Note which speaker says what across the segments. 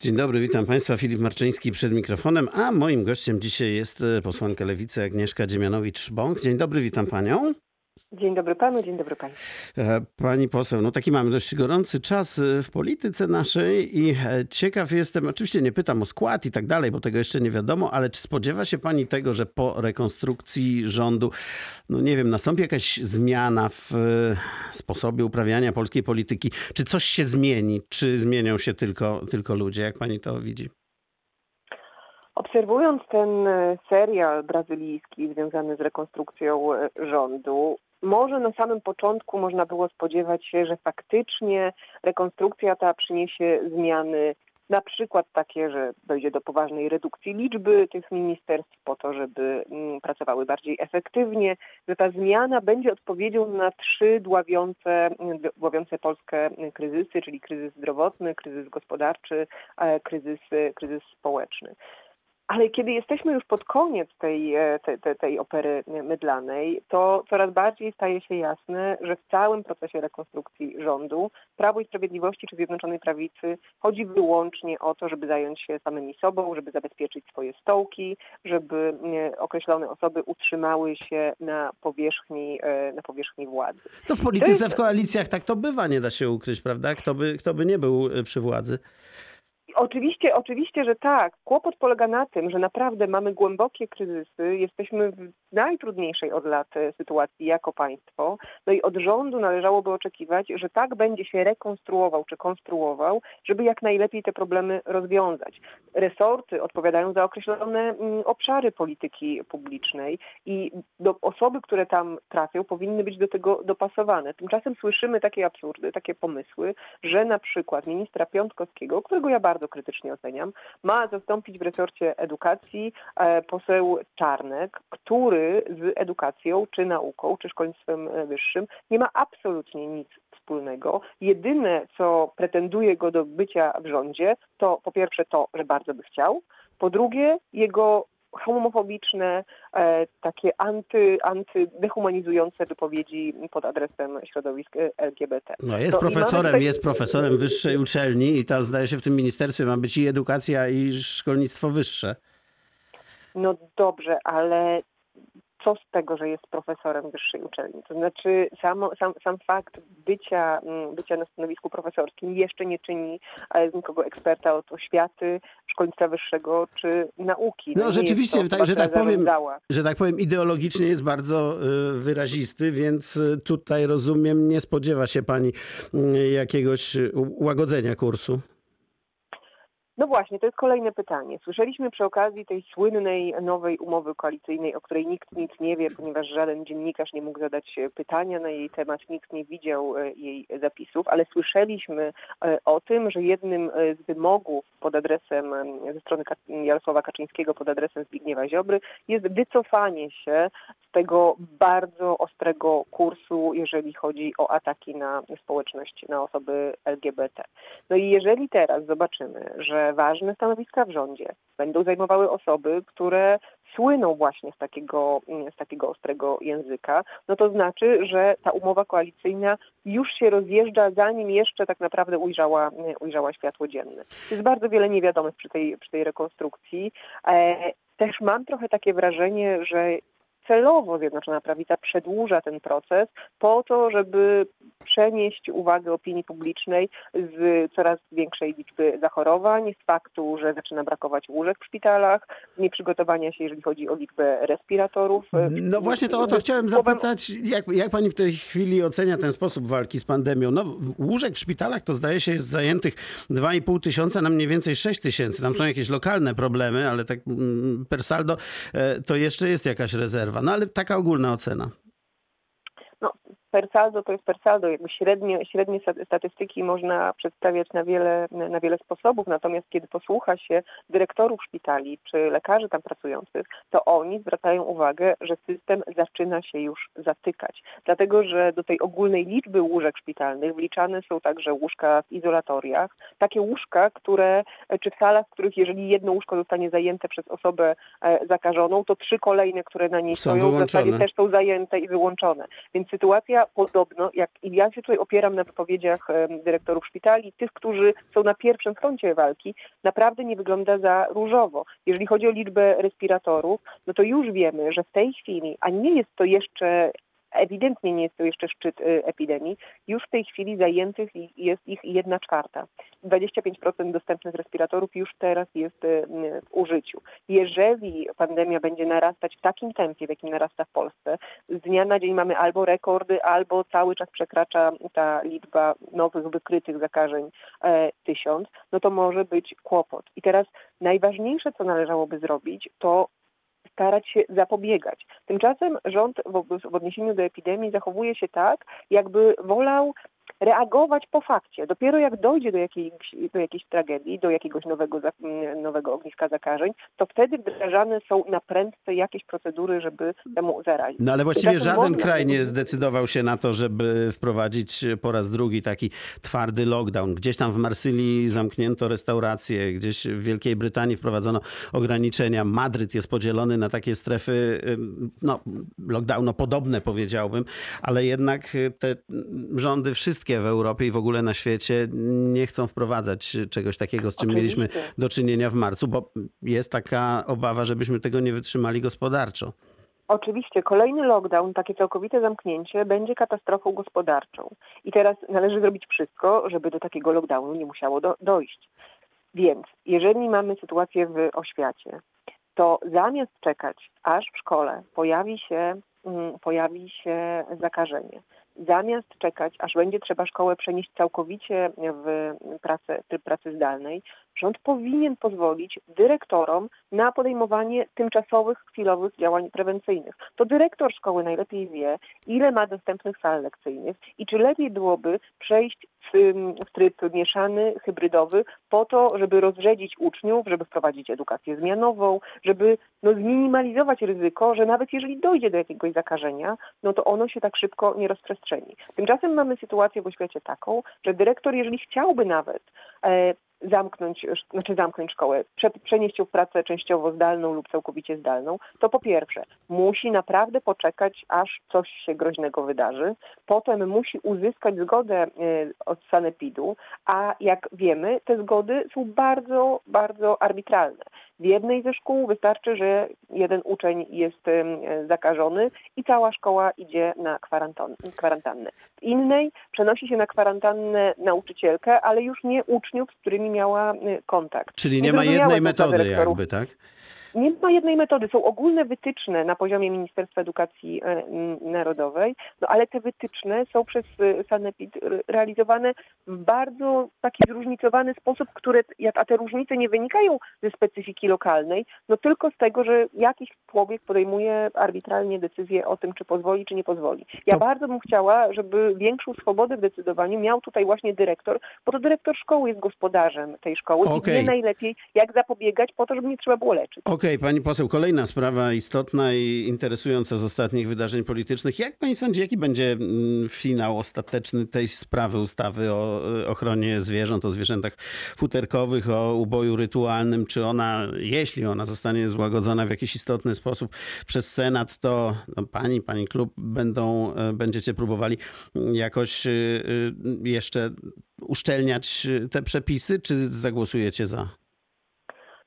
Speaker 1: Dzień dobry, witam Państwa. Filip Marczyński przed mikrofonem, a moim gościem dzisiaj jest e, posłanka Lewicy Agnieszka Dziemianowicz-Bąk. Dzień dobry, witam Panią.
Speaker 2: Dzień dobry panu, dzień dobry pani.
Speaker 1: E, Pani poseł, no taki mamy dość gorący czas e, w polityce naszej i e, ciekaw jestem, oczywiście nie pytam o skład i tak dalej, bo tego jeszcze nie wiadomo, ale czy spodziewa się pani tego, że po rekonstrukcji rządu, no nie wiem, nastąpi jakaś zmiana w sposobie uprawiania polskiej polityki? Czy coś się zmieni? Czy zmienią się tylko, tylko ludzie? Jak pani to widzi?
Speaker 2: Obserwując ten serial brazylijski związany z rekonstrukcją rządu, może na samym początku można było spodziewać się, że faktycznie rekonstrukcja ta przyniesie zmiany, na przykład takie, że dojdzie do poważnej redukcji liczby tych ministerstw po to, żeby mm, pracowały bardziej efektywnie, że ta zmiana będzie odpowiedzią na trzy dławiące, dławiące Polskę kryzysy, czyli kryzys zdrowotny, kryzys gospodarczy, e, kryzys, kryzys społeczny. Ale kiedy jesteśmy już pod koniec tej, e, tej, tej, opery mydlanej, to coraz bardziej staje się jasne, że w całym procesie rekonstrukcji rządu Prawo i Sprawiedliwości czy Zjednoczonej Prawicy chodzi wyłącznie o to, żeby zająć się samymi sobą, żeby zabezpieczyć swoje stołki, żeby określone osoby utrzymały się na powierzchni, e, na powierzchni władzy.
Speaker 1: To w polityce, w koalicjach tak to bywa, nie da się ukryć, prawda? Kto by, kto by nie był e, przy władzy.
Speaker 2: Oczywiście, oczywiście, że tak. Kłopot polega na tym, że naprawdę mamy głębokie kryzysy, jesteśmy w najtrudniejszej od lat e, sytuacji jako państwo. No i od rządu należałoby oczekiwać, że tak będzie się rekonstruował czy konstruował, żeby jak najlepiej te problemy rozwiązać. Resorty odpowiadają za określone mm, obszary polityki publicznej i do, osoby, które tam trafią, powinny być do tego dopasowane. Tymczasem słyszymy takie absurdy, takie pomysły, że na przykład ministra Piątkowskiego, którego ja bardzo krytycznie oceniam, ma zastąpić w resorcie edukacji e, poseł Czarnek, który z edukacją, czy nauką, czy szkolnictwem wyższym nie ma absolutnie nic wspólnego. Jedyne, co pretenduje go do bycia w rządzie, to po pierwsze to, że bardzo by chciał, po drugie jego homofobiczne, e, takie anty, antydehumanizujące wypowiedzi pod adresem środowisk e, LGBT.
Speaker 1: No jest
Speaker 2: i
Speaker 1: profesorem,
Speaker 2: tutaj-
Speaker 1: jest profesorem wyższej uczelni i tam zdaje się w tym ministerstwie ma być i edukacja i szkolnictwo wyższe.
Speaker 2: No dobrze, ale co z tego, że jest profesorem wyższej uczelni? To znaczy samo, sam, sam fakt bycia, mm, bycia na stanowisku profesorskim jeszcze nie czyni e, z nikogo eksperta od oświaty, szkolnictwa wyższego czy nauki.
Speaker 1: No
Speaker 2: nie
Speaker 1: rzeczywiście, tak, że tak powiem, że tak powiem, ideologicznie jest bardzo y, wyrazisty, więc y, tutaj rozumiem, nie spodziewa się pani y, jakiegoś łagodzenia kursu.
Speaker 2: No właśnie, to jest kolejne pytanie. Słyszeliśmy przy okazji tej słynnej nowej umowy koalicyjnej, o której nikt nic nie wie, ponieważ żaden dziennikarz nie mógł zadać e, pytania na jej temat, nikt nie widział e, jej zapisów, ale słyszeliśmy e, o tym, że jednym z wymogów pod adresem ze strony Jarosława Kaczyńskiego, pod adresem Zbigniewa Ziobry, jest wycofanie się z tego bardzo ostrego kursu, jeżeli chodzi o ataki na społeczność, na osoby LGBT. No i jeżeli teraz zobaczymy, że ważne stanowiska w rządzie będą zajmowały osoby, które słyną właśnie z takiego, z takiego ostrego języka, no to znaczy, że ta umowa koalicyjna już się rozjeżdża, zanim jeszcze tak naprawdę ujrzała, ujrzała światło dzienne. Jest bardzo wiele niewiadomych przy tej, przy tej rekonstrukcji. E, też mam trochę takie wrażenie, że celowo Zjednoczona Prawica przedłuża ten proces po to, żeby przenieść uwagę opinii publicznej z coraz większej liczby zachorowań, z faktu, że zaczyna brakować łóżek w szpitalach, z nieprzygotowania się, jeżeli chodzi o liczbę respiratorów.
Speaker 1: No właśnie to o to chciałem zapytać, jak, jak pani w tej chwili ocenia ten sposób walki z pandemią? No łóżek w szpitalach to zdaje się jest zajętych 2,5 tysiąca na mniej więcej 6 tysięcy. Tam są jakieś lokalne problemy, ale tak mm, per saldo e, to jeszcze jest jakaś rezerwa. No ale taka ogólna ocena.
Speaker 2: Per saldo to jest per saldo. Jakby średnie, średnie sta- statystyki można przedstawiać na wiele, na wiele sposobów, natomiast kiedy posłucha się dyrektorów szpitali czy lekarzy tam pracujących, to oni zwracają uwagę, że system zaczyna się już zatykać. Dlatego, że do tej ogólnej liczby łóżek szpitalnych wliczane są także łóżka w izolatoriach, takie łóżka, które, czy w salach, w których jeżeli jedno łóżko zostanie zajęte przez osobę e, zakażoną, to trzy kolejne, które na niej
Speaker 1: Są
Speaker 2: stoją, w zasadzie też są zajęte i wyłączone. Więc sytuacja podobno, jak i ja się tutaj opieram na wypowiedziach dyrektorów szpitali, tych, którzy są na pierwszym froncie walki, naprawdę nie wygląda za różowo. Jeżeli chodzi o liczbę respiratorów, no to już wiemy, że w tej chwili, a nie jest to jeszcze ewidentnie nie jest to jeszcze szczyt y, epidemii, już w tej chwili zajętych jest ich jedna czwarta. 25% dostępnych respiratorów już teraz jest y, w użyciu. Jeżeli pandemia będzie narastać w takim tempie, w jakim narasta w Polsce, z dnia na dzień mamy albo rekordy, albo cały czas przekracza ta liczba nowych wykrytych zakażeń e, tysiąc, no to może być kłopot. I teraz najważniejsze, co należałoby zrobić, to starać się zapobiegać. Tymczasem rząd w, odniesieniu do epidemii zachowuje się tak, jakby wolał reagować po fakcie. Dopiero jak dojdzie do jakiejś, do jakiejś tragedii, do jakiegoś nowego, nowego ogniska zakażeń, to wtedy wdrażane są na prędce jakieś procedury, żeby temu zaradzić.
Speaker 1: No ale właściwie żaden kraj nie zdecydował się na to, żeby wprowadzić po raz drugi taki twardy lockdown. Gdzieś tam w Marsylii zamknięto restauracje, gdzieś w Wielkiej Brytanii wprowadzono ograniczenia. Madryt jest podzielony na takie strefy no, lockdowno podobne powiedziałbym, ale jednak te rządy wszystkie wszystkie w Europie i w ogóle na świecie nie chcą wprowadzać czegoś takiego, z czym Oczywiście. mieliśmy do czynienia w marcu, bo jest taka obawa, żebyśmy tego nie wytrzymali gospodarczo.
Speaker 2: Oczywiście kolejny lockdown, takie całkowite zamknięcie będzie katastrofą gospodarczą. I teraz należy zrobić wszystko, żeby do takiego lockdownu nie musiało do, dojść. Więc jeżeli mamy sytuację w oświacie, to zamiast czekać, aż w szkole pojawi się, mm, pojawi się zakażenie, zamiast czekać, aż będzie trzeba szkołę przenieść całkowicie w pracę, tryb pracy zdalnej, rząd powinien pozwolić dyrektorom na podejmowanie tymczasowych, chwilowych działań prewencyjnych. To dyrektor szkoły najlepiej wie, ile ma dostępnych sal lekcyjnych i czy lepiej byłoby przejść w, tryb mieszany, hybrydowy, po to, żeby rozrzedzić uczniów, żeby wprowadzić edukację zmianową, żeby no, zminimalizować ryzyko, że nawet jeżeli dojdzie do jakiegoś zakażenia, no to ono się tak szybko nie rozprzestrzeni. Tymczasem mamy sytuację w oświacie taką, że dyrektor, jeżeli chciałby nawet e, zamknąć, znaczy zamknąć szkołę, przenieść ją w pracę częściowo zdalną lub całkowicie zdalną, to po pierwsze musi naprawdę poczekać, aż coś się groźnego wydarzy. Potem musi uzyskać zgodę e, od sanepidu, a jak wiemy, te zgody są bardzo, bardzo arbitralne. W jednej ze szkół wystarczy, że jeden uczeń jest zakażony i cała szkoła idzie na kwarantannę. W innej przenosi się na kwarantannę nauczycielkę, ale już nie uczniów, z którymi miała y, kontakt.
Speaker 1: Czyli nie ma jednej metody jakby, tak?
Speaker 2: Nie ma jednej metody. Są ogólne wytyczne na poziomie Ministerstwa Edukacji e, Narodowej, no ale te wytyczne są przez e, Sanepid realizowane w bardzo taki zróżnicowany sposób, które, a te różnice nie wynikają ze specyfiki lokalnej, no tylko z tego, że jakiś człowiek podejmuje arbitralnie decyzję o tym, czy pozwoli, czy nie pozwoli. Ja to... bardzo bym chciała, żeby większą swobodę w decydowaniu miał tutaj właśnie dyrektor, bo to dyrektor szkoły jest gospodarzem tej szkoły okay. i wie najlepiej, jak zapobiegać po to, żeby nie trzeba było leczyć.
Speaker 1: Okej, okay, pani poseł, kolejna sprawa istotna i interesująca z ostatnich wydarzeń politycznych. Jak pani sądzi, jaki będzie mm, finał ostateczny tej sprawy ustawy o e, ochronie zwierząt, o zwierzętach futerkowych, o uboju rytualnym? Czy ona, jeśli ona zostanie złagodzona w jakiś istotny sposób przez Senat, to no, pani, pani klub będą, e, będziecie próbowali jakoś e, jeszcze uszczelniać te przepisy, czy zagłosujecie za?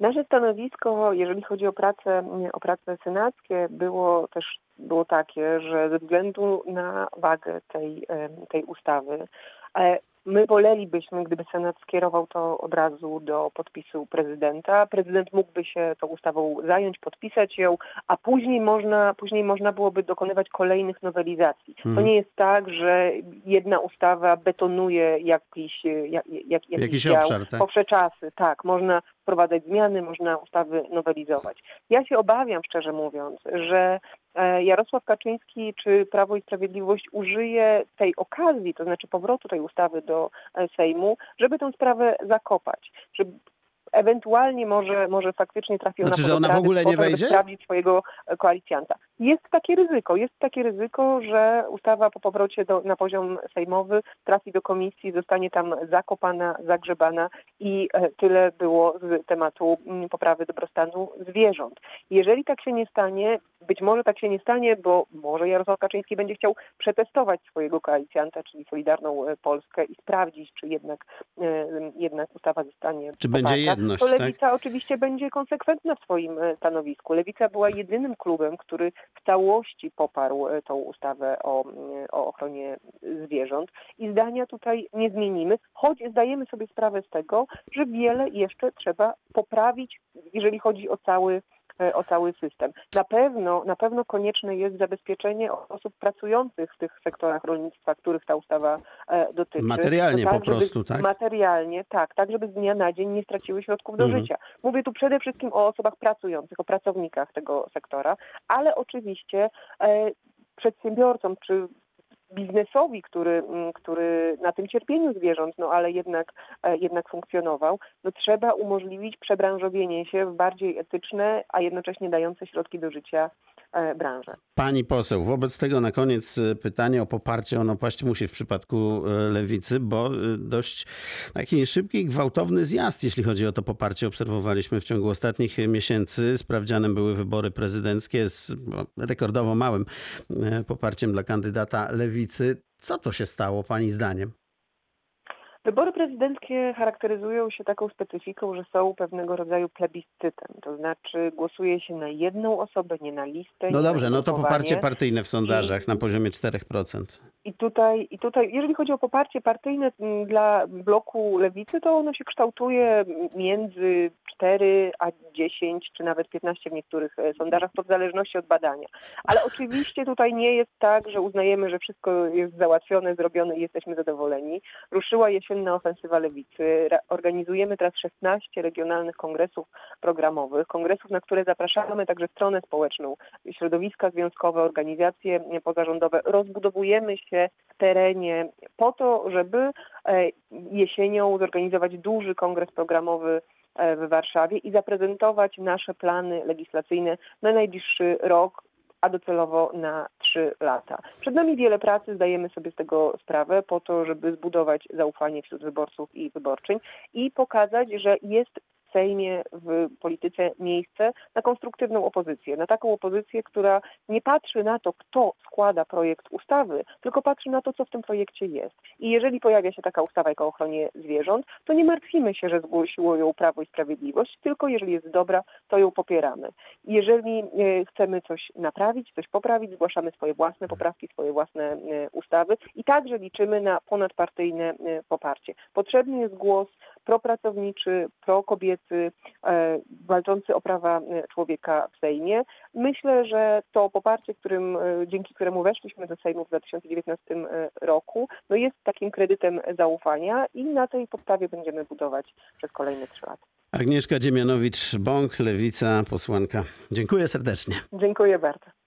Speaker 2: Nasze stanowisko, jeżeli chodzi o prace, o prace senackie, było też było takie, że ze względu na wagę tej, tej ustawy, My wolelibyśmy, gdyby Senat skierował to od razu do podpisu prezydenta. Prezydent mógłby się tą ustawą zająć, podpisać ją, a później można, później można byłoby dokonywać kolejnych nowelizacji. Hmm. To nie jest tak, że jedna ustawa betonuje jakiś, jak, jak, jakiś, jakiś obszar, tak? czasy. Tak, można wprowadzać zmiany, można ustawy nowelizować. Ja się obawiam, szczerze mówiąc, że Jarosław Kaczyński czy Prawo i Sprawiedliwość użyje tej okazji, to znaczy powrotu tej ustawy do e, Sejmu, żeby tę sprawę zakopać. Żeby ewentualnie może, może faktycznie trafił
Speaker 1: Znaczy,
Speaker 2: na
Speaker 1: że ona w ogóle nie wejdzie?
Speaker 2: sprawdzić swojego e, koalicjanta. Jest takie ryzyko, jest takie ryzyko, że ustawa po powrocie do, na poziom sejmowy trafi do komisji, zostanie tam zakopana, zagrzebana i e, tyle było z tematu mm, poprawy dobrostanu zwierząt. Jeżeli tak się nie stanie, być może tak się nie stanie, bo może Jarosław Kaczyński będzie chciał przetestować swojego koalicjanta, czyli Solidarną e, Polskę i sprawdzić, czy jednak, jednak ustawa zostanie
Speaker 1: Czy będzie jedność,
Speaker 2: to
Speaker 1: tak?
Speaker 2: Lewica oczywiście będzie konsekwentna w swoim e, stanowisku. Lewica była jedynym klubem, który w całości poparł e, tą ustawę o, o ochronie zwierząt i zdania tutaj nie zmienimy, choć zdajemy sobie sprawę z tego, że wiele jeszcze trzeba poprawić, jeżeli chodzi o cały o cały system. Na pewno, na pewno konieczne jest zabezpieczenie osób pracujących w tych sektorach rolnictwa, których ta ustawa e, dotyczy.
Speaker 1: Materialnie
Speaker 2: To
Speaker 1: po
Speaker 2: żeby-
Speaker 1: prostu, tak?
Speaker 2: Materialnie, tak, tak, żeby z dnia na dzień nie straciły środków do
Speaker 1: Mhm.
Speaker 2: życia. Mówię tu przede wszystkim o osobach pracujących, o pracownikach tego sektora, ale oczywiście e, przedsiębiorcom czy biznesowi, który, mm, który na tym cierpieniu zwierząt, no ale jednak, e, jednak funkcjonował, no trzeba umożliwić przebranżowienie się w bardziej etyczne, a jednocześnie dające środki do życia e.
Speaker 1: Pani poseł, wobec tego na koniec e, pytanie o poparcie. Ono paść musi w przypadku e, lewicy, bo dość taki szybki, i gwałtowny zjazd, jeśli chodzi o to poparcie, obserwowaliśmy w ciągu ostatnich miesięcy. Sprawdzianem były wybory prezydenckie z no, rekordowo małym poparciem dla kandydata lewicy. Co to się stało, pani zdaniem?
Speaker 2: Wybory prezydenckie charakteryzują się taką specyfiką, że są pewnego rodzaju plebiscytem, to znaczy głosuje się na jedną osobę, nie na listę.
Speaker 1: No dobrze, no to poparcie partyjne w sondażach na poziomie 4%.
Speaker 2: I tutaj, I tutaj, jeżeli chodzi o poparcie partyjne dla bloku lewicy, to ono się kształtuje między 4 a 10, czy nawet 15 w niektórych e, sondażach, to w zależności od badania. Ale oczywiście tutaj nie jest tak, że uznajemy, że wszystko jest załatwione, zrobione i jesteśmy zadowoleni. Ruszyła jesienna ofensywa lewicy. Organizujemy teraz 16 regionalnych kongresów programowych, kongresów, na które zapraszamy także stronę społeczną, środowiska związkowe, organizacje pozarządowe. Rozbudowujemy się w terenie po to, żeby e, jesienią zorganizować duży kongres programowy e, w Warszawie i zaprezentować nasze plany legislacyjne na najbliższy rok, a docelowo na trzy lata. Przed nami wiele pracy, zdajemy sobie z tego sprawę, po to, żeby zbudować zaufanie wśród wyborców i wyborczyń i pokazać, że jest Sejmie, w polityce miejsce na konstruktywną opozycję, na taką opozycję, która nie patrzy na to, kto składa projekt ustawy, tylko patrzy na to, co w tym projekcie jest. I jeżeli pojawia się taka ustawa jak o ochronie zwierząt, to nie martwimy się, że zgłosiło ją Prawo i Sprawiedliwość, tylko jeżeli jest dobra, to ją popieramy. Jeżeli e, chcemy coś naprawić, coś poprawić, zgłaszamy swoje własne poprawki, swoje własne e, ustawy i także liczymy na ponadpartyjne e, poparcie. Potrzebny jest głos propracowniczy, prokobiecy, e, walczący o prawa e, człowieka w Sejmie. Myślę, że to poparcie, którym, e, dzięki któremu weszliśmy do Sejmu w 2019 e, roku, no jest takim kredytem zaufania i na tej podstawie będziemy budować przez kolejne trzy lata.
Speaker 1: Agnieszka Dziemianowicz-Bąk, lewica, posłanka. Dziękuję serdecznie.
Speaker 2: Dziękuję bardzo.